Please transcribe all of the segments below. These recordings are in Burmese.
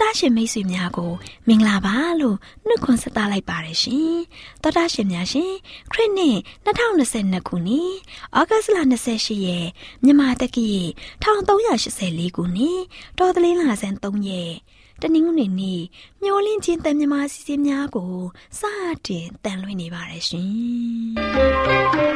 တော်တာရှင်မိတ်ဆွေများကိုမင်္ဂလာပါလို့နှုတ်ခွန်းဆက်သလိုက်ပါတယ်ရှင်။တော်တာရှင်များရှင်ခရစ်နှစ်2022ခုနှစ်ဩဂတ်လ28ရက်မြန်မာတက္ကီ1384ခုနှစ်တော်သလင်းလာဆန်း3ရက်တနင်္ဂနွေနေ့မျော်လင့်ခြင်းတန်မြမာစီစဉ်များကိုစတင်တန်လွင့်နေပါတယ်ရှင်။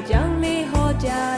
ဟော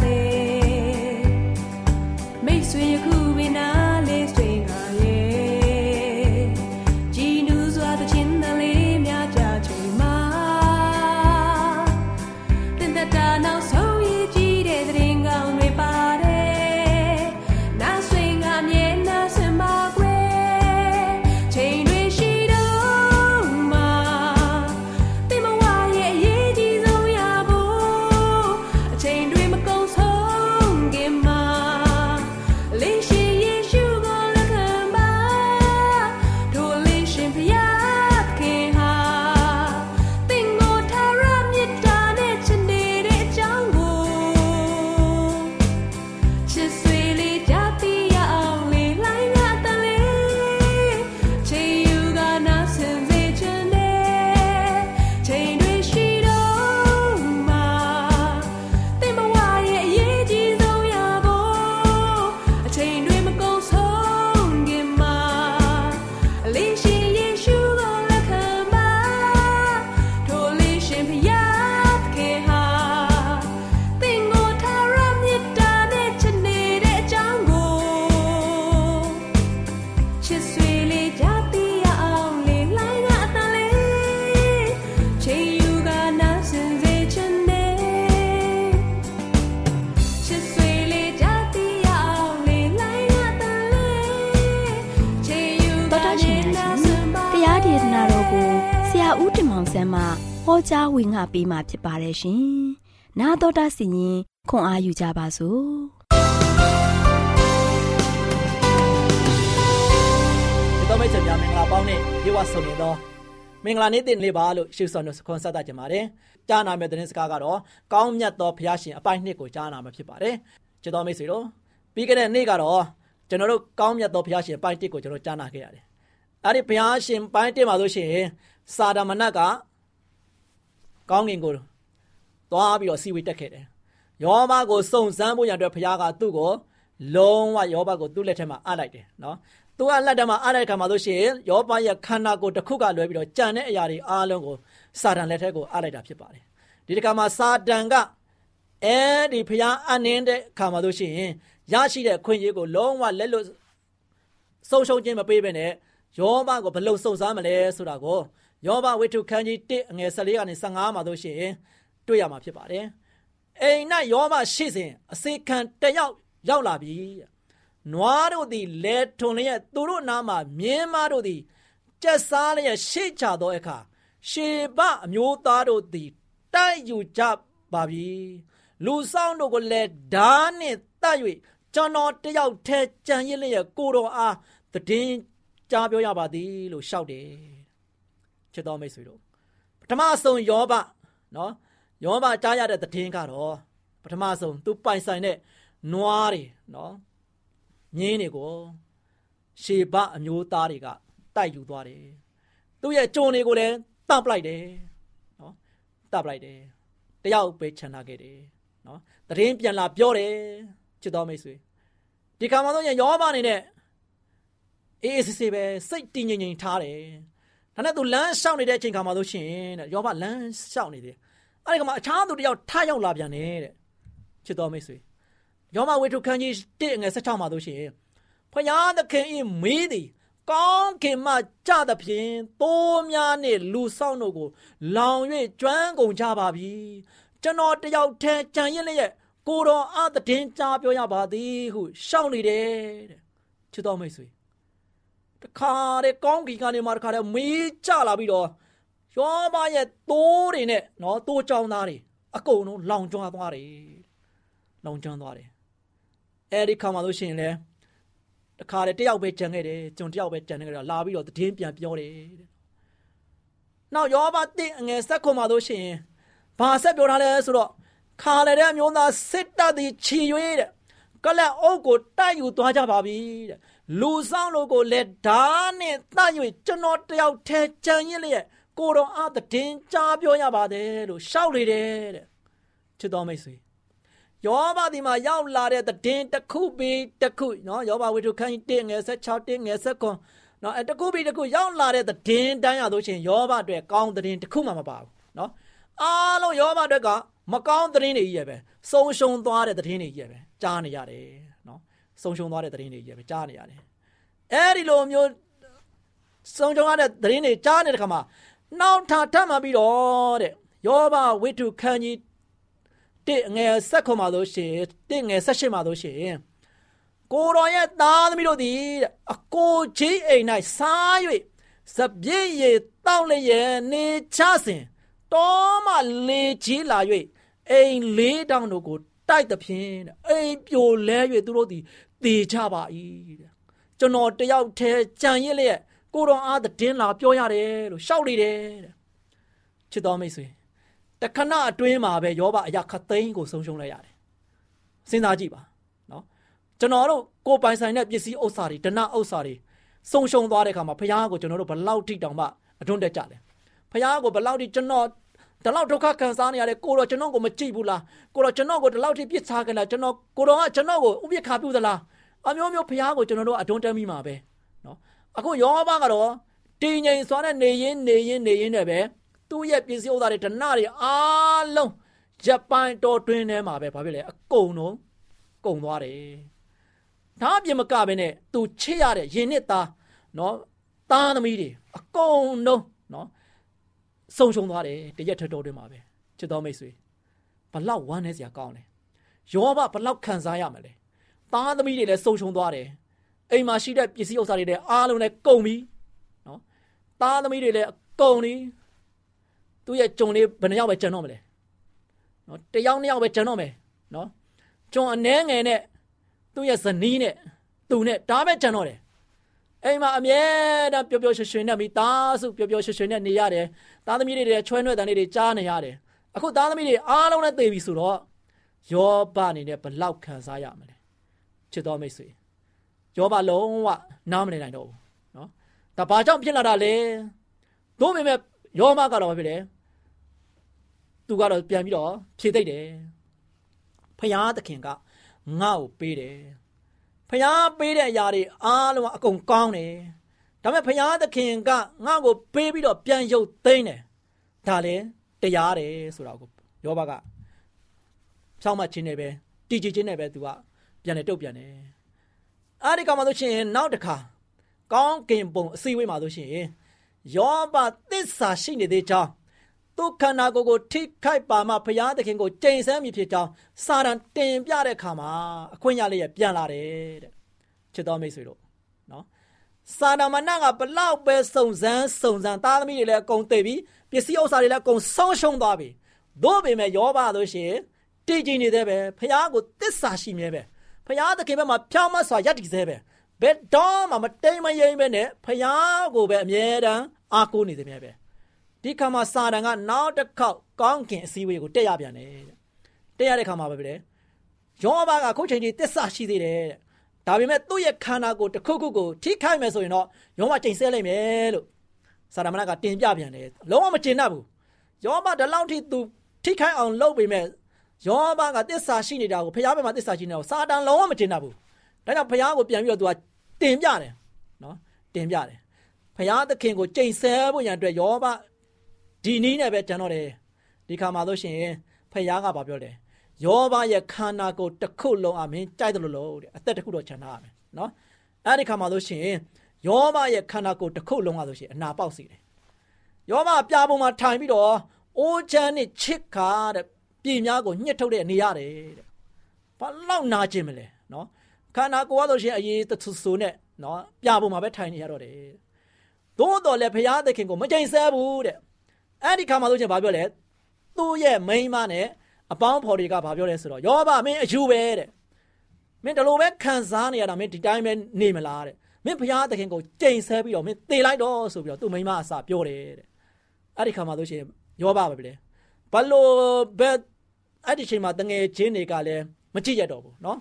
င်ငါပေးมาဖြစ်ပါတယ်ရှင်။နာတော်တာစီရင်ခွန်အားယူကြပါစို့။ဆုံနေသောမင်္ဂလာနေ့တင်လေးပါလို့ရှုဆောင်လို့ခွန်ဆက်တတ်ကြပါတယ်။ကြားနာမယ့်သတင်းစကားကတော့ကောင်းမြတ်သောဘုရားရှင်အပိုင်းနှစ်ကိုကြားနာမှာဖြစ်ပါတယ်။ချစ်တော်မိတ်ဆွေတို့ပြီးခဲ့တဲ့နေ့ကတော့ကျွန်တော်တို့ကောင်းမြတ်သောဘုရားရှင်အပိုင်းတစ်ကိုကျွန်တော်ကြားနာခဲ့ရတယ်။အဲ့ဒီဘုရားရှင်ပိုင်းတစ်မှာဆိုရှင်စာဒမနတ်က ကောင်းကင်ကိုသွားပြီးတော့စီဝေးတက်ခဲ့တယ်။ယောဘကိုစုံစမ်းဖို့ရတဲ့ဘုရားကသူ့ကိုလုံးဝယောဘကိုသူ့လက်ထက်မှာအပ်လိုက်တယ်နော်သူကလက်ထက်မှာအားတဲ့ခါမှာဆိုရှင်ယောဘရဲ့ခန္ဓာကိုယ်တစ်ခုကလွဲပြီးတော့ကြံတဲ့အရာတွေအားလုံးကိုစာတန်လက်ထက်ကိုအားလိုက်တာဖြစ်ပါတယ်ဒီတခါမှာစာတန်ကအဲဒီဖျားအနှင်းတဲ့ခါမှာဆိုရှင်ရရှိတဲ့ခွင့်ရေးကိုလုံးဝလက်လွတ်ဆုံးရှုံးခြင်းမပေးဘဲနဲ့ယောဘကိုဘလို့စုံစမ်းမလဲဆိုတာကို ယောဘဝိထုခန်းကြီး1အငယ်14ကနေ15မှာဆိုရှင်တွေ့ရမှာဖြစ်ပါတယ်အိမ်၌ယောဘရှိစဉ်အစေခံတယောက်ရောက်လာပြီနွားတို့သည်လဲထွန်လျက်သူတို့နားမှာမြင်းမားတို့သည်ကြက်စားလျက်ရှေ့ချသောအခါရှေဘအမျိုးသားတို့သည်တိုက်ယူကြပါပြီလူဆောင်တို့ကိုလည်းဓာနှင့်တတ်၍ကျွန်တော်တယောက်ထဲကြံရစ်လျက်ကိုတော်အားတည်င်းကြားပြောရပါသည်လို့ရှောက်တယ် ချစ်တော်မိတ်ဆွေတို့ပထမဆုံးယောဘနော်ယောဘကြားရတဲ့တည်င်းကတော့ပထမဆုံးသူပိုင်ဆိုင်တဲ့နွားတွေနော်မြင်းတွေကိုရှေဘအမျိုးသားတွေကတိုက်ယူသွားတယ်သူ့ရဲ့ကြုံတွေကိုလည်းတပ်ပလိုက်တယ်နော်တပ်ပလိုက်တယ်တယောက်ပဲခြံထားခဲ့တယ်နော်တရင်ပြန်လာပြောတယ်ချစ်တော်မိတ်ဆွေဒီခါမှတော့ယောဘအနေနဲ့အေးအေးဆေးဆေးပဲစိတ်တည်ငြိမ်ငြိမ်ထားတယ် ဒါနဲ့သူလမ်းလျှောက်နေတဲ့အချိန်ခါမှလို့ရှင်တဲ့ယောဘလမ်းလျှောက်နေတယ်အဲ့ဒီကမှအခြားသူတယောက်ထရောက်လာပြန်တယ်တဲ့ချစ်တော်မိတ်ဆွေယောမဝေထုခန်းကြီး1ငယ်16မှာတို့ရှိရင်ဖယားသခင်ဤမီးသည်ကောင်းခင်မှကြသဖြင့်သိုးများနှင့်လူဆောင်တို့ကို လောင်၍ကျွမ်းကုန်ကြပါပြီကျွန်တော်တယောက်တည်းကြံရင်လည်းကိုတော်အသတင်ကြားပြောရပါသည်ဟုရှောက်နေတယ်တဲ့ချစ်တော်မိတ်ဆွေ တခါတဲ့ကောင်းကင်ကနေမှတခါတဲ့မီးကြလာပြီးတော့ယောမရဲ့သိုးတွေနဲ့နော်သိုးကြောင်သားတွေအကုန်လုံးလောင်ကျွမ်းသွားတယ်လောင်ကျွမ်းသွားတယ်အဲဒီခါမှလို့ရှိရင်လည်းတခါတည်းတယောက်ပဲကြံခဲ့တယ်ကျွန်တယောက်ပဲကြံနေကြတာလာပြီးတော့တည်င်းပြန်ပြောတယ်တဲ့နောက်ယောဘတစ်အငယ်ဆက်ခွန်မှလို့ရှိရင်ဘာဆက်ပြောထားလဲဆိုတော့ခါလည်းတဲ့မျိုးသားစစ်တပ်သည်ခြီရွေးတဲ့ကလပ်အုပ်ကိုတိုက်ယူသွားကြပါပြီတဲ့ လူဆောင်လို့ကိုလက်ဓာနဲ့တတ်၍ကျွန်တော်တယောက်ထဲကြံရင်လျက်ကိုတော်အားတည်င်းကြားပြောရပါတယ်လို့ရှောက်လေတယ်တဲ့ချစ်တော်မိတ်ဆွေယောဘဒီမှာရောက်လာတဲ့တည်င်းတစ်ခုပြီးတစ်ခုနော်ယောဘဝိတုခန်း1ငယ်16 1ငယ်19နော်အဲတစ်ခုပြီးတစ်ခုရောက်လာတဲ့တည်င်းတန်းရလို့ရှိရင်ယောဘအတွက်ကောင်းတည်င်းတစ်ခုမှမပါဘူးနော်အားလုံးယောဘအတွက်ကမကောင်းတည်င်းတွေကြီးရပဲဆုံးရှုံးသွားတဲ့တည်င်းတွေကြီးရပဲကြားနေရတယ်နော် ဆုံးရှုံးသွားတဲ့တည်င်းတွေကြီးရပဲကြားနေရတယ်အဲဒီလိုမျိုးဆုံးရှုံးရတဲ့တည်င်းတွေကြားနေတဲ့ခါမှာနောက်ထပ်ထပ်မှပြီးတော့တဲ့ယောဘဝိတုခန်းကြီးတစ်ငယ်ဆက်ခွန်မှာလို့ရှိရင်တစ်ငယ်ဆက်ရှင်းမှာလို့ရှိရင်ကိုတော်ရဲ့သားသမီးတို့သည်အကိုကြီးအိမ်၌စား၍စပြည့်ရည်တောက်လျက်နေချစဉ်တောမှလေကြီးလာ၍အိမ်လေးတောင်တို့ကိုတိုက်သဖြင့်အိမ်ပြိုလဲ၍သူတို့သည် တေချပါ၏တဲ့ကျွန်တော်တယောက်တည်းကြံရစ်လျက်ကိုတော်အားတင်းလာပြောရတယ်လို့ရှောက်နေတယ်တဲ့ချစ်တော်မိတ်ဆွေတခဏအတွင်းမှာပဲယောဘအရာခသိန်းကိုဆုံးရှုံးလိုက်ရတယ်စဉ်းစားကြည့်ပါနော်ကျွန်တော်တို့ကိုပိုင်ဆိုင်တဲ့ပစ္စည်းဥစ္စာတွေဒဏဥစ္စာတွေဆုံးရှုံးသွားတဲ့အခါမှာဘုရားကိုကျွန်တော်တို့ဘလောက်ထိတောင်မှအတွန်းတက်ကြလဲဘုရားကိုဘလောက်ထိကျွန်တော်ဒီလောက်ဒုက္ခခံစားနေရတဲ့ကိုတော့ကျွန်တော်ကိုမကြည့်ဘူးလားကိုတော့ကျွန်တော်ကိုဒီလောက်ထိပြစ်ချခဲ့လားကျွန်တော်ကိုတော့ကကျွန်တော်ကိုဥပိ္ပခါပြုသလား အမျိုးမျိုးဘုရားကိုကျွန်တော်တို့အတွန်းတက်မိမှာပဲနော်အခုယောဘကတော့တင်းငိမ်စွာနဲ့နေရင်နေရင်နေရင်နဲ့ပဲသူ့ရဲ့ပစ္စည်းဥစ္စာတွေဒဏတွေအားလုံးဂျပန်တော်တွင်းထဲမှာပဲဘာဖြစ်လဲအကုန်လုံးကုန်သွားတယ်ဒါအပြင်မကပဲနဲ့သူချစ်ရတဲ့ရင်နှစ်သားနော်သားသမီးတွေအကုန်လုံးနော်ဆုံရှုံသွားတယ်တရက်ထတော်တွင်းမှာပဲချစ်တော်မိတ်ဆွေဘလောက်ဝမ်းနေစရာကောင်းလဲယောဘဘလောက်ခံစားရမလဲ သားသမီးတွေလည်းဆုံရှုံသွားတယ်အိမ်မှာရှိတဲ့ပစ္စည်းဥစ္စာတွေလည်းအားလုံးလည်းကုန်ပြီနော်သားသမီးတွေလည်းကုန်ပြီသူ့ရဲ့ကြုံလေးဘယ်နှယောက်ပဲကြံတော့မလဲနော်တယောက်နှစ်ယောက်ပဲကြံတော့မယ်နော်ကြုံအနှဲငယ်နဲ့သူ့ရဲ့ဇနီးနဲ့သူနဲ့ဒါပဲကြံတော့တယ်အိမ်မှာအမြဲတမ်းပျော်ပျော်ရွှင်ရွှင်နဲ့မိသားစုပျော်ပျော်ရွှင်ရွှင်နဲ့နေရတယ်သားသမီးတွေချွဲနွဲ့တန်တွေကြားနေရတယ်အခုသားသမီးတွေအားလုံးနဲ့သိပြီဆိုတော့ယောဘအနေနဲ့ဘလောက်ခံစားရမလဲ ချစ်တော်မိတ်ဆွေယောဘလုံးဝနားမလည်နိုင်တော့ဘူးနော်ဒါဘာကြောင့်ဖြစ်လာတာလဲသို့ပေမဲ့ယောဘကတော့ဘာဖြစ်လဲသူကတော့ပြန်ပြီးတော့ဖြေသိမ့်တယ်ဖယားသခင်ကငါ့ကိုပေးတယ်ဖျားပေးတဲ့အရာတွေအားလုံးအကုန်ကောင်းတယ်ဒါပေမဲ့ဖျားသခင်ကငါ့ကိုပေးပြီးတော့ပြန်ရုပ်သိမ်းတယ်ဒါလည်းတရားတယ်ဆိုတာကိုယောဘကဖြောင်းမှချင်းနေပဲတီကြည်ချင်းနဲ့ပဲသူက ပြန်လေတုတ်ပြန်တယ်အဲ့ဒီကမှဆိုရှင်နောက်တစ်ခါကောင်းကင်ပုံအစည်းအဝေးမှာဆိုရှင်ယောဘသစ္စာရှိနေသေးကြောင်းသူခန္ဓာကိုယ်ကိုထိခိုက်ပါမှဘုရားသခင်ကိုကြိမ်ဆန်းမိဖြစ်ကြောင်းစာရန်တင်ပြတဲ့အခါမှာအခွင့်ရလေးရပြန်လာတယ်တဲ့ချစ်တော်မိတ်ဆွေတို့နော်စာနာမဏကဘလောက်ပဲစုံစမ်းစုံစမ်းသားသမီးတွေလည်းအကုန်သိပြီပစ္စည်းဥစ္စာတွေလည်းအကုန်ဆုံးရှုံးသွားပြီတို့ပေမဲ့ယောဘဆိုရှင်တည်ကြည်နေတဲ့ပဲဘုရားကိုတစ္ဆာရှိမြဲပဲဘု ရားသခင်ဘက်မှာဖြောင်းမစွာယက်တည်စေပဲဘယ်တော့မှမတိမ်မယိမ်ပဲနဲ့ဘုရားကိုပဲအမြဲတမ်းအားကိုးနေသေးမြဲပဲဒီခါမှာစာတန်ကနောက်တစ်ခေါက်ကောင်းကင်အစည်းအဝေးကိုတက်ရပြန်တယ်တဲ့တက်ရတဲ့ခါမှာပဲလေယောဘကခုချိန်ကြီးတစ္ဆာရှိသေးတယ်တဲ့ဒါပေမဲ့သူ့ရဲ့ခန္ဓာကိုယ်တစ်ခုခုကိုထိခိုက်မယ်ဆိုရင်တော့ယောဘချိန်ဆဲလိုက်မယ်လို့စာရမဏကတင်ပြပြန်တယ်လုံးဝမကျင်တတ်ဘူးယောဘဒီလောက်ထိသူထိခိုက်အောင်လုပ်ပေမဲ့ ယောဘကတစ္ဆာရှိနေတာကိုဖျားဘက်မှာတစ္ဆာရှိနေတာကိုစာတန်လုံးဝမကျင်တတ်ဘူးဒါကြောင့်ဖျားကိုပြန်ပြီးတော့သူကတင်ပြတယ်နော်တင်ပြတယ်ဖျားသခင်ကိုချိန်ဆဲဖို့ရန်အတွက်ယောဘဒီနည်းနဲ့ပဲကျန်တော့တယ်ဒီခါမှာလို့ရှိရင်ဖယားကဘာပြောလဲယောဘရဲ့ခန္ဓာကိုယ်တစ်ခုလုံးအမင်းကြိုက်တယ်လို့လို့တဲ့အသက်တစ်ခုတော့ခြံထားရမယ်နော်အဲ့ဒီခါမှာလို့ရှိရင်ယောဘရဲ့ခန္ဓာကိုယ်တစ်ခုလုံးကဆိုရှင်အနာပေါက်စီတယ်ယောဘပြာပုံမှာထိုင်ပြီးတော့အိုးချမ်းနဲ့ချစ်ခါတဲ့ ပြည်များကိုညှစ်ထုတ်တဲ့နေရတယ်တဲ့ဘာလောက်နာကျင်မလဲနော်ခန္ဓာကိုယ်ကဆိုရှင်အရေးတဆူဆူနဲ့နော်ပြာပုံမှာပဲထိုင်နေရတော့တယ်သို့တော်လည်းဘုရားသခင်ကိုမကြိမ်ဆဲဘူးတဲ့အဲ့ဒီခါမှာဆိုချင်ဘာပြောလဲသူ့ရဲ့မိန်းမနဲ့အပေါင်းဖော်တွေကဘာပြောလဲဆိုတော့ယောဘမင်းအယူပဲတဲ့မင်းဒီလိုပဲခံစားနေရတာမင်းဒီတိုင်းပဲနေမလားတဲ့မင်းဘုရားသခင်ကိုကြိမ်ဆဲပြီးတော့မင်းတေလိုက်တော့ဆိုပြီးတော့သူ့မိန်းမအစာပြောတယ်တဲ့အဲ့ဒီခါမှာဆိုရှင်ယောဘပဲလေဘလို့ဘယ် အဲ့ဒီချိန်မှာတငယ်ချင်းတွေကလည်းမကြည့်ရတော့ဘူးเนาะ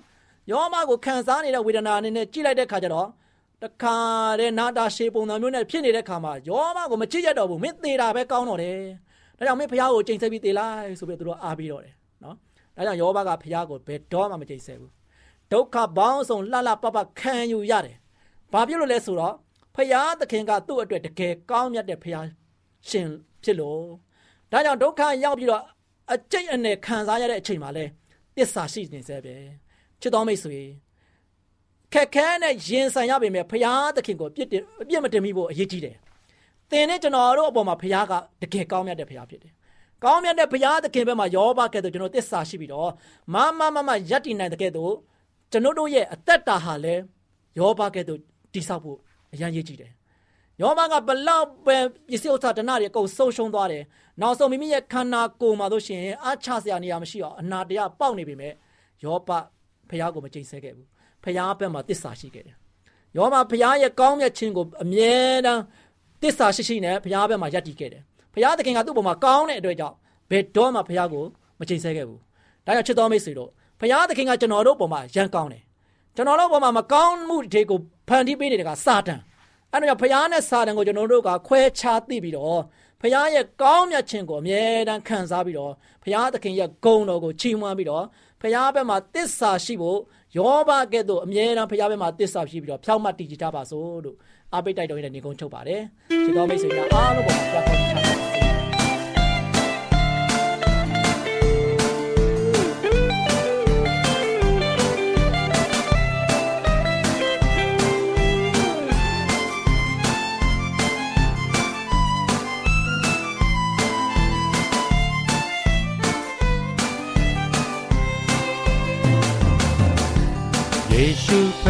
ယောဘကိုခံစားနေတဲ့ဝေဒနာနဲ့ကြည့်လိုက်တဲ့ခါကျတော့တခါတဲ့နာတာရှေပုံစံမျိုးနဲ့ဖြစ်နေတဲ့ခါမှာယောမကိုမချစ်ရတော့ဘူးမင်းသေတာပဲကောင်းတော့တယ်ဒါကြောင့်မင်းဖះကိုချိန်ဆပြီးသေလိုက်ဆိုပြီးသူတို့အားပြီးတော့တယ်နော်ဒါကြောင့်ယောဘကဖះကိုဘယ်တော့မှမချိန်ဆဘူးဒုက္ခပေါင်းစုံလှလှပပခံယူရတယ်ဘာဖြစ်လို့လဲဆိုတော့ဖះသခင်ကသူ့အတွက်တကယ်ကောင်းမြတ်တဲ့ဖះရှင်ဖြစ်လို့ဒါကြောင့်ဒုက္ခရောက်ပြီးတော့ အကျိတ်အနေခံစားရတဲ့အချိန်မှာလဲတစ္ဆာရှိနေစေပဲချစ်တော်မိတ်ဆွေခက်ခဲနဲ့ရင်ဆိုင်ရပေမဲ့ဖရာသခင်ကိုပြစ်တင်အပြစ်မတင်မိဖို့အရေးကြီးတယ်။သင်နဲ့ကျွန်တော်တို့အပေါ်မှာဖရာကတကယ်ကောင်းမြတ်တဲ့ဖရာဖြစ်တယ်။ကောင်းမြတ်တဲ့ဖရာသခင်ဘက်မှာယောဘကဲ့သို့ကျွန်တော်တစ္ဆာရှိပြီးတော့မမမမယက်တည်နိုင်တဲ့ကဲ့သို့ကျွန်တော်တို့ရဲ့အသက်တာဟာလည်းယောဘကဲ့သို့တိဆောက်ဖို့အရန်ရေးကြည့်တယ်။ ယောဘကဘလောက်ပဲပစ္စည်းဥစ္စာတနာတွေအကုန်ဆုံးရှုံးသွားတယ်။နောက်ဆုံးမိမိရဲ့ခန္ဓာကိုယ်မှာတို့ရှင်အားချစရာနေရာမရှိအောင်အနာတရားပေါက်နေပေမဲ့ယောဘဖရာကိုမကြိမ်ဆဲခဲ့ဘူး။ဖရားဘက်မှာတစ္ဆာရှိခဲ့တယ်။ယောဘဖရားရဲ့ကောင်းမြတ်ခြင်းကိုအမြဲတမ်းတစ္ဆာရှိရှိနဲ့ဖရားဘက်မှာယက်တည်ခဲ့တယ်။ဖရားသခင်ကသူ့ဘုံမှာကောင်းတဲ့အတွက်ကြောင့်ဘယ်တော့မှဖရားကိုမချိန်ဆဲခဲ့ဘူး။ဒါကြောင့်ချစ်တော်မိတ်ဆွေတို့ဖရားသခင်ကကျွန်တော်တို့ဘုံမှာရန်ကောင်းတယ်။ကျွန်တော်တို့ဘုံမှာမကောင်းမှုတွေကိုဖန်တီးပေးနေတဲ့ကစာတန်။ အဲ့တော့ဖရားနဲ့စာတန်ကိုကျွန်တော်တို့ကခွဲခြားသိပြီးတော့ဖရားရဲ့ကောင်းမြတ်ခြင်းကိုအမြဲတမ်းခံစားပြီးတော့ဖရားသခင်ရဲ့ဂုဏ်တော်ကိုချီးမွမ်းပြီးတော့ဖရားဘက်မှာတစ္ဆာရှိဖို့ယောဘကဲ့သို့အမြဲတမ်းဖရားဘက်မှာတစ္ဆာရှိပြီးတော့ဖြောင့်မတ်တည်ကြည်ထားပါစို့လို့အားပေးတိုက်တော်ရဲ့နေကုန်းချုပ်ပါတယ်။ဒီတော်မိတ်ဆွေများအားလုံးပေါ်မှာပြတ်ခေါ်ချ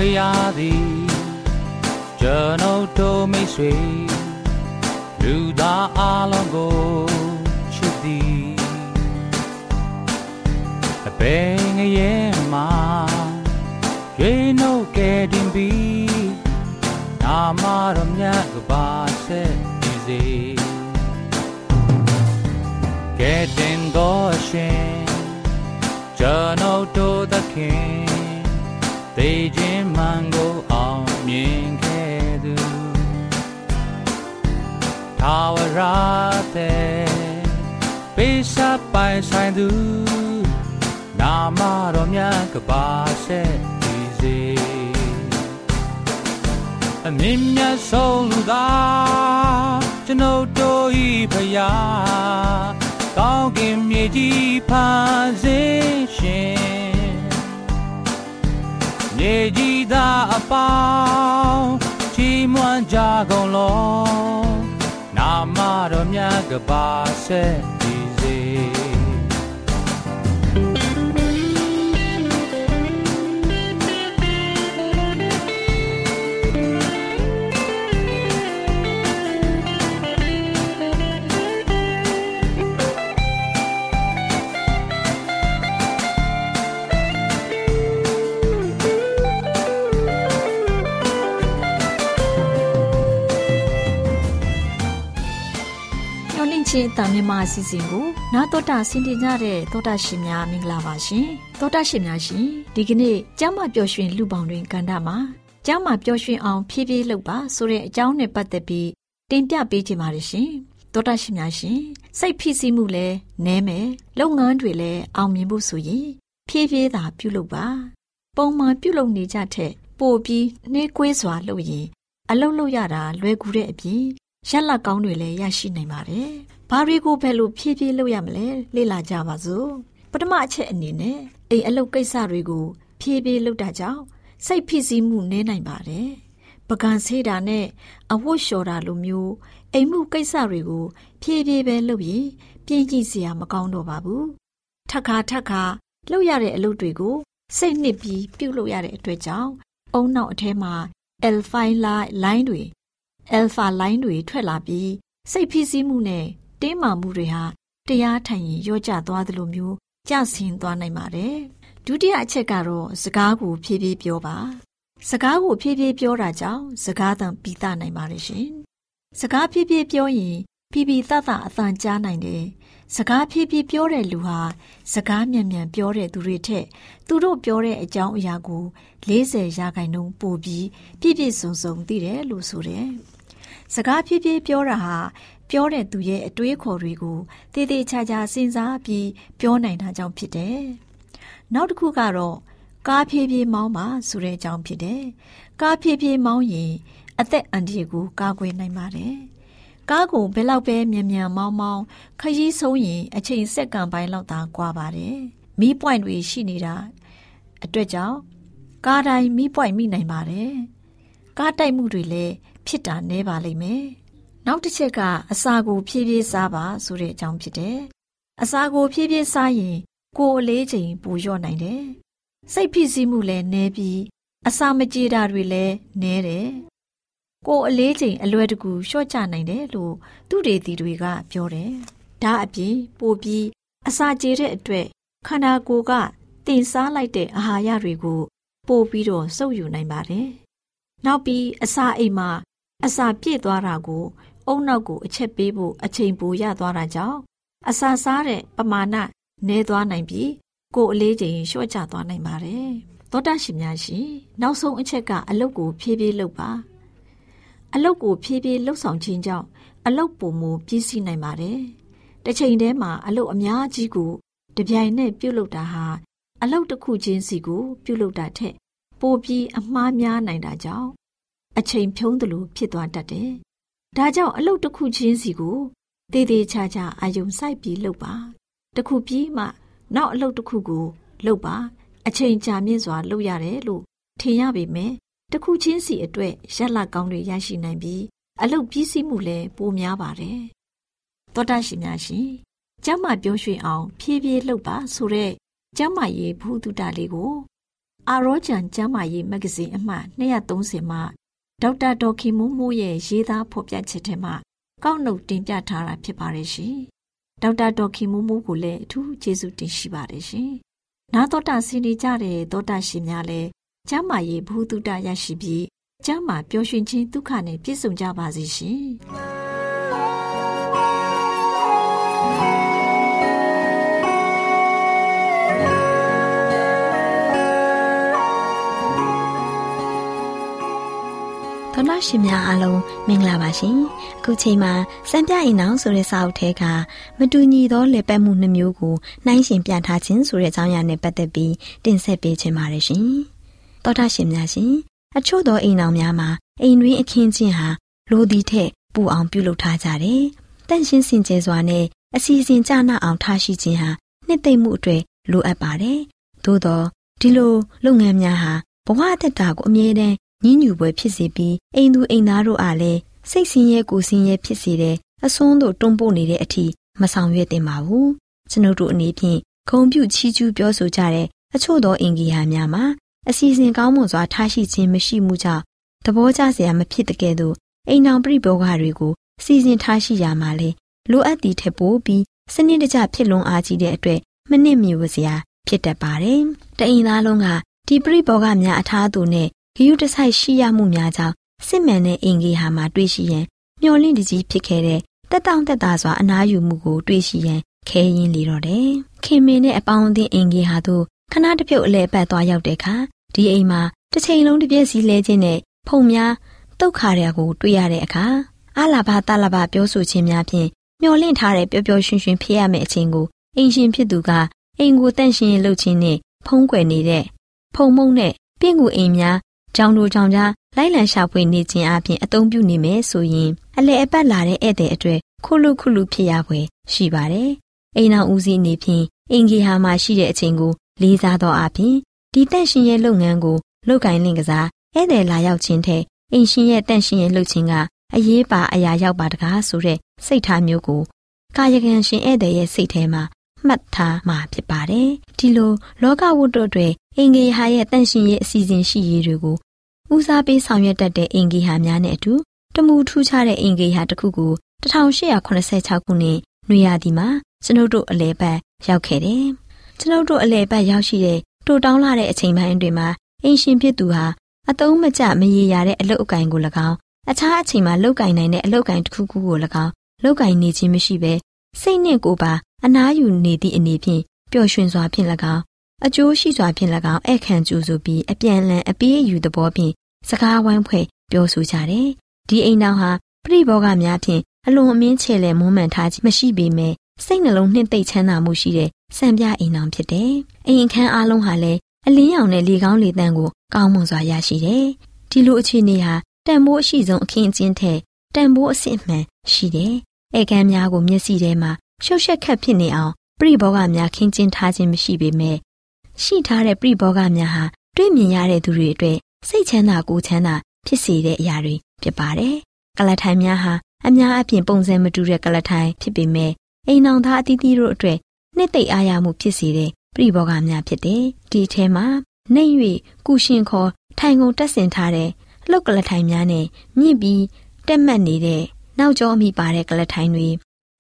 ရှုဖရာသည်ကျွန်ုပ်တို့မိတ်ဆွေလူသားအလုံးကိုချစ်သည်အပင်ငရဲ့မှာရွေးနှုတ်ကဲတင်ပြီးနာမတော်မြတ်ကပါဆက်ဒီစေကဲတင်တော်ရှင်ကျွန်ုပ်တို့သခင် သေခြင်းမှန်ကိုအောင်မြင်ခဲ့သူထာဝရတဲ့ပေးစပိုင်ဆိုင်သူနာမတော်မြတ်ကပါဆက်ဒီစေအမြင့်မြတ်ဆုံးလူသာကျွန်ုပ်တို့ဤဖရာကောင်းကင်မြေကြီးဖန်ဆင်းရှင် မြေကြီးသာအပေါင်းချီးမွမ်းကြကုန်လောနာမတော်မြတ်ကပါဆက် တမြမအစီအစဉ်ကိုနာတော်တာဆင်တင်ကြတဲ့တောတာရှင်များမင်္ဂလာပါရှင်တောတာရှင်များရှင်ဒီကနေ့ကျမ်းမာပျော်ရွှင်လူပေါင်းတွင်ကန္တာမှာကျမ်းမာပျော်ရွှင်အောင်ဖြည်းဖြည်းလုပ်ပါဆိုတဲ့အကြောင်းနဲ့ပတ်သက်ပြီးတင်ပြပေးချင်ပါတယ်ရှင်တောတာရှင်များရှင်စိတ်ဖိစီးမှုလည်းနည်းမယ်လုပ်ငန်းတွေလည်းအောင်မြင်ဖို့ဆိုရင်ဖြည်းဖြည်းသာပြုလုပ်ပါပုံမှန်ပြုလုပ်နေကြတဲ့ပို့ပြီးနှေးကွေးစွာလုပ်ရင်အလုပ်လုပ်ရတာလွယ်ကူတဲ့အပြင် ရက်လက်ကောင်းတွေလည်းရရှိနိုင်ပါတယ်ဘာတွေကိုဘယ်လိုဖြည်းဖြည်းလုပ်ရမလဲလေ့လာကြပါစို့ပထမအချက်အနေနဲ့အိမ်အလုပ်ကိစ္စတွေကိုဖြည်းဖြည်းလုပ်တာကြောင့်စိတ်ဖိစီးမှုနည်းနိုင်ပါတယ်ပကံဆေးတာနဲ့အဝတ်လျှော်တာလိုမျိုးအိမ်မှုကိစ္စတွေကိုဖြည်းဖြည်းပဲလုပ်ရင်ပြင်းကြည့်စရာမကောင်းတော့ပါဘူးထက်ခါထက်ခါလုပ်ရတဲ့အလုပ်တွေကိုစိတ်နှစ်ပြီးပြုတ်လုပ်ရတဲ့အတွက်ကြောင့်အုံနောက်အထဲမှာ alpha line တွေ alpha line တွေထွက်လာပြီးစိတ်ဖိစီးမှုနဲ့တင်းမာမှုတွေဟာတရားထိုင်ရင်ရော့ကျသွားသလိုမျိုးကျဆင်းသွားနိုင်ပါတယ်။ဒုတိယအချက်ကတော့စကားကိုဖြည်းဖြည်းပြောပါ။စကားကိုဖြည်းဖြည်းပြောတာကြောင့်စကားသံပြီးသားနိုင်ပါတယ်ရှင်။စကားဖြည်းဖြည်းပြောရင်ဖြည်းဖြည်းသသအသံကြားနိုင်တယ်။ စကားဖြည်းဖြည်းပြောတဲ့လူဟာစကားမြန်မြန်ပြောတဲ့သူတွေထက်သူတို့ပြောတဲ့အကြောင်းအရာကို40ရာခိုင်နှုန်းပိုပြီးပြည့်ပြည့်စုံစုံသိတယ်လို့ဆိုတယ်။စကားဖြည်းဖြည်းပြောတာဟာပြောတဲ့သူရဲ့အတွေးခေါ်တွေကိုတည်တည်ချာချာစဉ်းစားပြီးပြောနိုင်တာကြောင့်ဖြစ်တယ်။နောက်တစ်ခုကတော့ကားဖြည်းဖြည်းမောင်းပါဆိုတဲ့အကြောင်းဖြစ်တယ်။ကားဖြည်းဖြည်းမောင်းရင်အသက်အန္တရာယ်ကိုကာကွယ်နိုင်ပါတယ်။ ကားကိုဘယ်လောက်ပဲမြန်မြန်မောင်းမောင်းခရီးဆုံးရင်အချိန်စက္ကန့်ပိုင်းလောက်သာကွာပါတယ်။မီးပွိုင်တွေရှိနေတာအတွက်ကြောင့်ကားတိုင်းမီးပွိုင်မိနိုင်ပါတယ်။ကားတိုက်မှုတွေလည်းဖြစ်တာနည်းပါလိမ့်မယ်။နောက်တစ်ချက်ကအစာကိုဖြည်းဖြည်းစားပါဆိုတဲ့အကြောင်းဖြစ်တယ်။အစာကိုဖြည်းဖြည်းစားရင်ကိုယ်အလေးချိန်ပိုလျော့နိုင်တယ်။စိတ်ဖိစီးမှုလည်းနည်းပြီးအစာမကြေတာတွေလည်းနည်းတယ်။ ကိုယ်အလေးချိန်အလွယ်တကူလျှော့ချနိုင်တယ်လို့သူတေသီတွေကပြောတယ်။ဒါအပြင်ပိုပြီးအစာကြေတဲ့အတွက်ခန္ဓာကိုယ်ကတင်စားလိုက်တဲ့အာဟာရတွေကို ပို့ပြီးတော့စုပ်ယူနိုင်ပါတယ်။နောက်ပြီးအစာအိမ်မှာအစာပြည့်သွားတာကို အုံနောက်ကိုအချက်ပေးဖို့အချိန်ပိုရသွားတာကြောင့်အစာစားတဲ့ပမာဏနည်းသွားနိုင်ပြီးကိုယ်အလေးချိန်လျှော့ချသွားနိုင်ပါတယ်။သောတာရှင်များရှင်နောက်ဆုံးအချက်ကအလုတ်ကိုဖြည်းဖြည်းလုပ်ပါ။ အလုတ်ကိုဖြည်းဖြည်းလှုပ်ဆောင်ခြင်းကြောင့်အလုတ်ပုံမူပြည့်စည်နိုင်ပါတယ်။တစ်ချိန်တည်းမှာအလုတ်အများကြီးကိုတပြိုင်နက်ပြုတ်လုတာဟာအလုတ်တစ်ခုချင်းစီကို ပြုတ်လုတာထက် ပိုပြီးအမှားများနိုင်တာကြောင့်အချိန်ဖြုံးသလိုဖြစ်သွားတတ်တယ်ဒါကြောင့်အလုပ်တစ်ခုချင်းစီကိုတည်တည်ချာချာအာယုံစိုက်ပြီးလုပ်ပါတခုပြီးမှ နောက်အလုပ်တစ်ခုကိုလုပ်ပါအချိန်ကြာမြင့်စွာလုပ်ရတယ်လို့ထင်ရပေမဲ့ တခုချင်းစီအတွက်ရက်လက်ကောင်းတွေရရှိနိုင်ပြီးအလုပ်ပြီးစီးမှုလည်းပိုများပါတယ်သောတာရှင်များရှင်ကျမ်းမာပြောရွှင်အောင် ဖြည်းဖြည်းလှုပ်ပါဆိုတဲ့ကျမ်းမာရေးဘုဒ္ဓတာလေးကို အာရောဂျန်ကျမ်းမာရေးမဂ္ဂဇင်းအမှတ်230မှာဒေါက်တာဒေါ်ခင်မိုးမိုးရဲ့ရေးသားဖော်ပြချက်ထဲမှာကောက်နှုတ်တင်ပြထားတာဖြစ်ပါတယ်ရှင်။ဒေါက်တာဒေါ်ခင်မိုးမိုးကိုလည်းအထူးကျေးဇူးတင်ရှိပါတယ်ရှင်။နာတော်တာဆင်းနေကြတဲ့သောတာရှင်များလည်း ကျမ်းမာရေးဘုဟုတုတရရှိပြီးကျမ်းမာပျော်ရွှင်ခြင်းဒုက္ခနဲ့ပြည့်စုံကြပါစေရှင်သောတာရှင်များအားလုံးမင်္ဂလာပါရှင်အခုချိန်မှာစံပြအိမ်အောင်ဆိုတဲ့စာအုပ်ထဲကမတူညီသောလက်ပတ်မှုနှမျိုးကိုနှိုင်းရှင်ပြထားခြင်းဆိုတဲ့အကြောင်းအရာနဲ့ပတ်သက်ပြီးတင်ဆက်ပေးချင်ပါတယ်ရှင် သောတာရှင်များရှင်အချို့သောအိမ်အောင်များမှာအိမ်တွင်းအခင်းချင်းဟာလိုသည်ထက်ပူအောင်ပြုလုပ်ထားကြတယ်တန့်ရှင်းစင်ကြယ်စွာနဲ့အစီအစဉ်ကြနာအောင်ထားရှိခြင်းဟာနှစ်သိမ့်မှုအတွက်လိုအပ်ပါတယ်သို့သောဒီလိုလုပ်ငန်းများဟာဘဝအသက်တာကိုအမြဲတမ်းညှဉ်းညူပွဲဖြစ်စေပြီးအိမ်သူအိမ်သားတို့အားလည်းစိတ်ဆင်းရဲကိုယ်ဆင်းရဲဖြစ်စေတဲ့အစွန်းတို့တွန်းပို့နေတဲ့အထိမဆောင်ရွက်သင့်ပါဘူးကျွန်ုပ်တို့အနေဖြင့်ဂုံပြုချီးကျူးပြောဆိုကြတဲ့အချို့သောအင်ဂီဟာများမှာ အစီအစဉ်ကောင်းမွန်စွာထားရှိခြင်းမရှိမှုကြောင့်သဘောကျစရာမဖြစ်တဲ့ကဲ့သို့အိမ်အောင်ပြိဘောဂတွေကိုစီစဉ်ထားရှိရမှာလေလိုအပ်သည့်ထက်ပိုပြီးစနစ်တကျဖြစ်လွန်အားကြီးတဲ့အတွက်မနစ်မြူစရာဖြစ်တတ်ပါတယ်။တအိမ်သားလုံးကဒီပြိဘောဂများအထားသူနဲ့ဂယုတဆိုင်ရှိရမှုများကြောင့်စစ်မှန်တဲ့အင်ဂေဟာမှာတွေ့ရှိရန်မျော်လင့်တကြီးဖြစ်ခဲ့တဲ့တက်တောင့်တက်တာစွာအနားယူမှုကိုတွေ့ရှိရန်ခဲရင်လေတော့တယ်။ခင်မင်းနဲ့အပေါင်းအသင်းအင်ဂေဟာတို့ ခဏတစ်ပြုတ်အလဲပတ်သွားရောက်တဲ့အခါဒီအိမ်မှာတစ်ချိန်လုံးတစ်ပြည့်စီလဲခြင်းနဲ့ဖုံများတုတ်ခါရကိုတွေ့ရတဲ့အခါအလာဘာတလာဘာပြောဆိုခြင်းများဖြင့်မျော်လင့်ထားတဲ့ပျော်ပျော်ရွှင်ရွှင်ဖြစ်ရမယ့်အချိန်ကိုအိမ်ရှင်ဖြစ်သူကအိမ်ကိုတန့်ရှင်းလုပ်ခြင်းနဲ့ဖုံးကွယ်နေတဲ့ဖုံမုံနဲ့ပြင့်ကူအိမ်များကြောင်တို့ကြောင်ကြားလိုက်လံရှာဖွေနေခြင်းအပြင်အသုံးပြုနေမယ်ဆိုရင်အလဲအပတ်လာတဲ့ဧည့်သည်အတွက်ခုလူခုလူဖြစ်ရပွဲရှိပါတယ်။အိမ်အောင်ဦးစီးနေဖြင့်အင်ဂီဟာမှာရှိတဲ့အချိန်ကို လေးစားသောအပြင်ဒီတန့်ရှင်ရဲ့လုပ်ငန်းကိုလုပ်ကိုင်လင့်ကစားဧည့်သည်လာရောက်ခြင်းထက်အိမ်ရှင်ရဲ့တန့်ရှင်ရဲ့လုပ်ခြင်းကအရေးပါအရာရောက်ပါတကားဆိုတဲ့စိတ်ထားမျိုးကိုကာယကံရှင်ဧည့်သည်ရဲ့စိတ်ထဲမှာမှတ်ထားမှာဖြစ်ပါတယ်။ဒီလိုလောကဝတ္တုတွေအင်ဂေဟာရဲ့တန့်ရှင်ရဲ့အစီအစဉ်ရှိရေးတွေကိုဦးစားပေးဆောင်ရွက်တတ်တဲ့အင်ဂေဟာများနဲ့အတူတမူထူးခြားတဲ့အင်ဂေဟာတစ်ခုကို1886ခုနှစ်နွေရာသီမှာကျွန်ုပ်တို့အလဲပတ်ရောက်ခဲ့တယ်။ ကျွန်ုပ်တို့အလဲပတ်ရောက်ရှိတဲ့တိုတောင်းလာတဲ့အချိန်ပိုင်းတွေမှာအင်ရှင်ဖြစ်သူဟာအတုံးမကျမရေရာတဲ့အလုပ်အကင်ကို၎င်းအခြားအချိန်မှာလောက်ကင်နိုင်တဲ့အလုပ်ကင်တစ်ခုခုကို၎င်းလောက်ကင်နေခြင်းမရှိဘဲစိတ်နှင့်ကိုယ်ပါအနားယူနေသည့်အနေဖြင့်ပျော်ရွှင်စွာဖြင့်၎င်းအကျိုးရှိစွာဖြင့်၎င်းအခန့်ကျူဆိုပြီးအပြန်လန်အပေးအယူသဘောဖြင့်စကားဝိုင်းဖွဲ့ပြောဆိုကြတယ်။ဒီအိမ်တော်ဟာပြိဘောကများဖြင့်အလွန်အမင်းချေလဲမွမ်းမံထားခြင်းမရှိပေမဲ့စိတ်နှလုံးနှစ်သိမ့်ချမ်းသာမှုရှိတဲ့ စံပြအိမ်တော်ဖြစ်တယ်။အိမ်အခန်းအလုံးဟာလည်းအလင်းရောင်နဲ့လေကောင်းလေသန့်ကိုကောင်းမွန်စွာရရှိတယ်။ဒီလိုအခြေအနေဟာတန်ဖိုးအရှိဆုံးအခင်းအကျင်းထက်တန်ဖိုးအစစ်မှန်ရှိတယ်။ဧကန်များကိုမျက်စိထဲမှာရှုပ်ရှက်ခတ်ဖြစ်နေအောင်ပြိဘောကများခင်းကျင်းထားခြင်းမရှိပေမဲ့ရှိထားတဲ့ပြိဘောကများဟာတွေ့မြင်ရတဲ့သူတွေအတွက်စိတ်ချမ်းသာကိုယ်ချမ်းသာဖြစ်စေတဲ့အရာတွေဖြစ်ပါတယ်။ကလထိုင်များဟာအများအပြားပုံစံမတူတဲ့ကလထိုင်ဖြစ်ပေမဲ့အိမ်အောင်သားအသီးသီးတို့အတွက် နှစ်သိမ့်အားရမှုဖြစ်စေတဲ့ပြိဘောကများဖြစ်တယ်။ဒီထဲမှာနှိမ့်၍ကုရှင်ခေါ်ထိုင်ကုန်တက်ဆင်ထားတဲ့လှုပ်ကလထိုင်များနဲ့မြင့်ပြီးတက်မှတ်နေတဲ့နောက်ကျောအမိပါတဲ့ကလထိုင်တွေ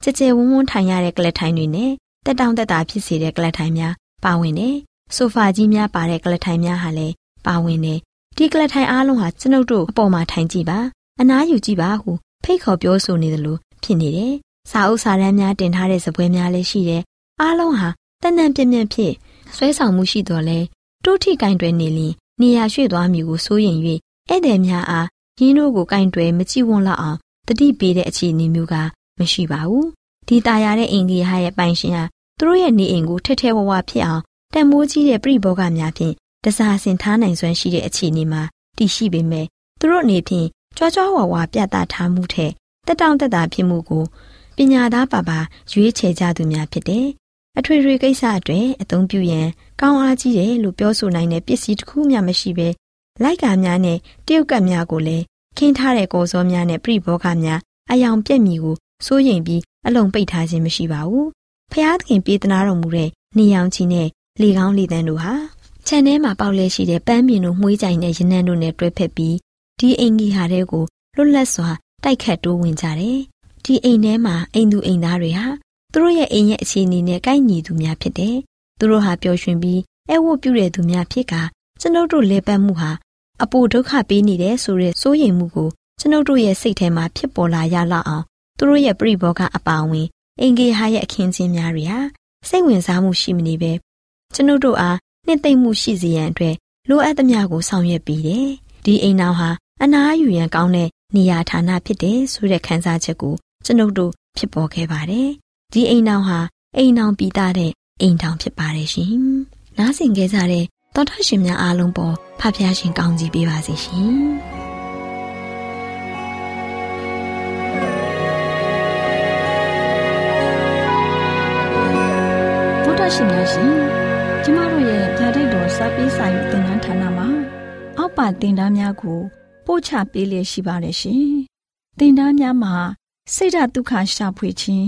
ကြဲကြဲဝန်းဝန်းထိုင်ရတဲ့ကလထိုင်တွေနဲ့တက်တောင့်တက်တာဖြစ်စေတဲ့ကလထိုင်များပါဝင်တယ်။ဆိုဖာကြီးများပါတဲ့ကလထိုင်များဟာလည်းပါဝင်တယ်။ဒီကလထိုင်အားလုံးဟာကျွန်ုပ်တို့အပေါ်မှာထိုင်ကြည့်ပါ။အနားယူကြည့်ပါဟုဖိတ်ခေါ်ပြောဆိုနေသလိုဖြစ်နေတယ်။စာအုပ်စာတမ်းများတင်ထားတဲ့ဇပွဲများလည်းရှိတယ်။ အားလုံးဟာတန်တန်ပြင်းပြင်းဖြစ်ဆွဲဆောင်မှုရှိတော်လဲတိုးထိကင်တွယ်နေလျင်နေရာရွှေ့သွားမည်ကိုစိုးရင်၍ဧည့်သည်များအားရင်းတို့ကိုကင်တွယ်မကြည့်ဝန်းလောက်အောင်တတိပေးတဲ့အခြေအနေမျိုးကမရှိပါဘူးဒီตายရတဲ့အင်ကြီးဟာရဲ့ပိုင်ရှင်ဟာသူတို့ရဲ့နေအိမ်ကိုထက်ထဲဝဝဖြစ်အောင်တန်မိုးကြီးတဲ့ပြိဘောကများဖြင့်တစားဆင်ထားနိုင်စွမ်းရှိတဲ့အခြေအနေမှာတည်ရှိပေမဲ့သူတို့အနေဖြင့်ကြွားကြွားဝါဝါပြသထားမှုထက်တက်တောင့်တက်တာဖြစ်မှုကိုပညာသားပါပါရွေးချယ်ကြသူများဖြစ်တယ်။ အထွေထွေကိစ္စအတွက်အသုံးပြုရန်ကောင်းအားကြီးတယ်လို့ပြောဆိုနိုင်တဲ့ပစ္စည်းတစ်ခုမှမရှိဘဲလိုက်ကာများနဲ့တရုတ်ကပ်များကိုလည်းခင်းထားတဲ့ကော်စောများနဲ့ပြိဘောကများအယောင်ပြက်မီကိုစိုးရိမ်ပြီးအလုံးပိတ်ထားခြင်းမရှိပါဘူး။ဖျားသခင်ပြေးသနာတော်မူတဲ့နေရောင်ချီနဲ့လေကောင်းလေသန်းတို့ဟာခြံထဲမှာပေါက်လဲရှိတဲ့ပန်းမြင်တို့မှုေးကြိုင်တဲ့ရနံ့တို့နဲ့တွဲဖက်ပြီးဒီအင်ကြီးဟာတဲ့ကိုလွတ်လပ်စွာတိုက်ခတ်တိုးဝင်ကြတယ်။ဒီအိမ်ထဲမှာအိမ်သူအိမ်သားတွေဟာ သူတို့ရဲ့အိမ်ရဲ့အခြေအနေနဲ့ကိုက်ညီသူများဖြစ်တယ်။သူတို့ဟာပျော်ရွှင်ပြီးအဲဝတ်ပြုတဲ့သူများဖြစ်ကကျွန်ုပ်တို့လေပတ်မှုဟာအပူဒုက္ခပေးနေတယ်ဆိုတဲ့စိုးရိမ်မှုကိုကျွန်ုပ်တို့ရဲ့စိတ်ထဲမှာဖြစ်ပေါ်လာရလောက်အောင်သူတို့ရဲ့ပြိဘောကအပါအဝင်အင်ဂေဟာရဲ့အခင်းချင်းများတွေဟာစိတ်ဝင်စားမှုရှိမနေပဲကျွန်ုပ်တို့အားနှစ်သိမ့်မှုရှိစေရန်အတွက်လိုအပ်သမျှကိုဆောင်ရွက်ပြီးတယ်။ဒီအိမ်တော်ဟာအနားယူရန်ကောင်းတဲ့နေရာဌာနဖြစ်တယ်ဆိုတဲ့ခံစားချက်ကိုကျွန်ုပ်တို့ဖြစ်ပေါ်ခဲ့ပါတယ်။ ဒီအိမ်တော်ဟာအိမ်တော်ပြီးသားတဲ့အိမ်တော်ဖြစ်ပါတယ်ရှင်။နားဆင်ကြကြတဲ့သောတာရှင်များအားလုံးပေါ်ဖဖျားရှင်ကောင်းကြီးပေးပါစေရှင်။သောတာရှင်များရှင်ကျမတို့ရဲ့ဗျာဒိတ်တော်စပေးစာယူတင်နန်းဌာနမှာ အောက်ပါတင်ဒားများကို ပို့ချပေးလျက်ရှိပါတယ်ရှင်။တင်ဒားများမှာဆိဒ္ဓတုခရှာဖွေခြင်း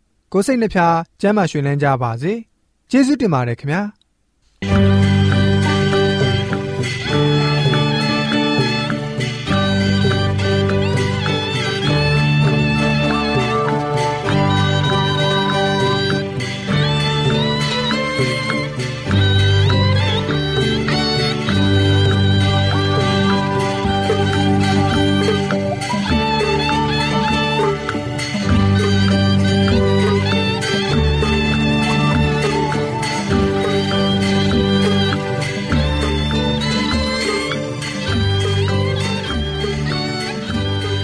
ကိုစိတ်နှဖျားစမ်းမွှေလန်းကြပါစေကျေးဇူးတင်ပါတယ်ခင်ဗျာ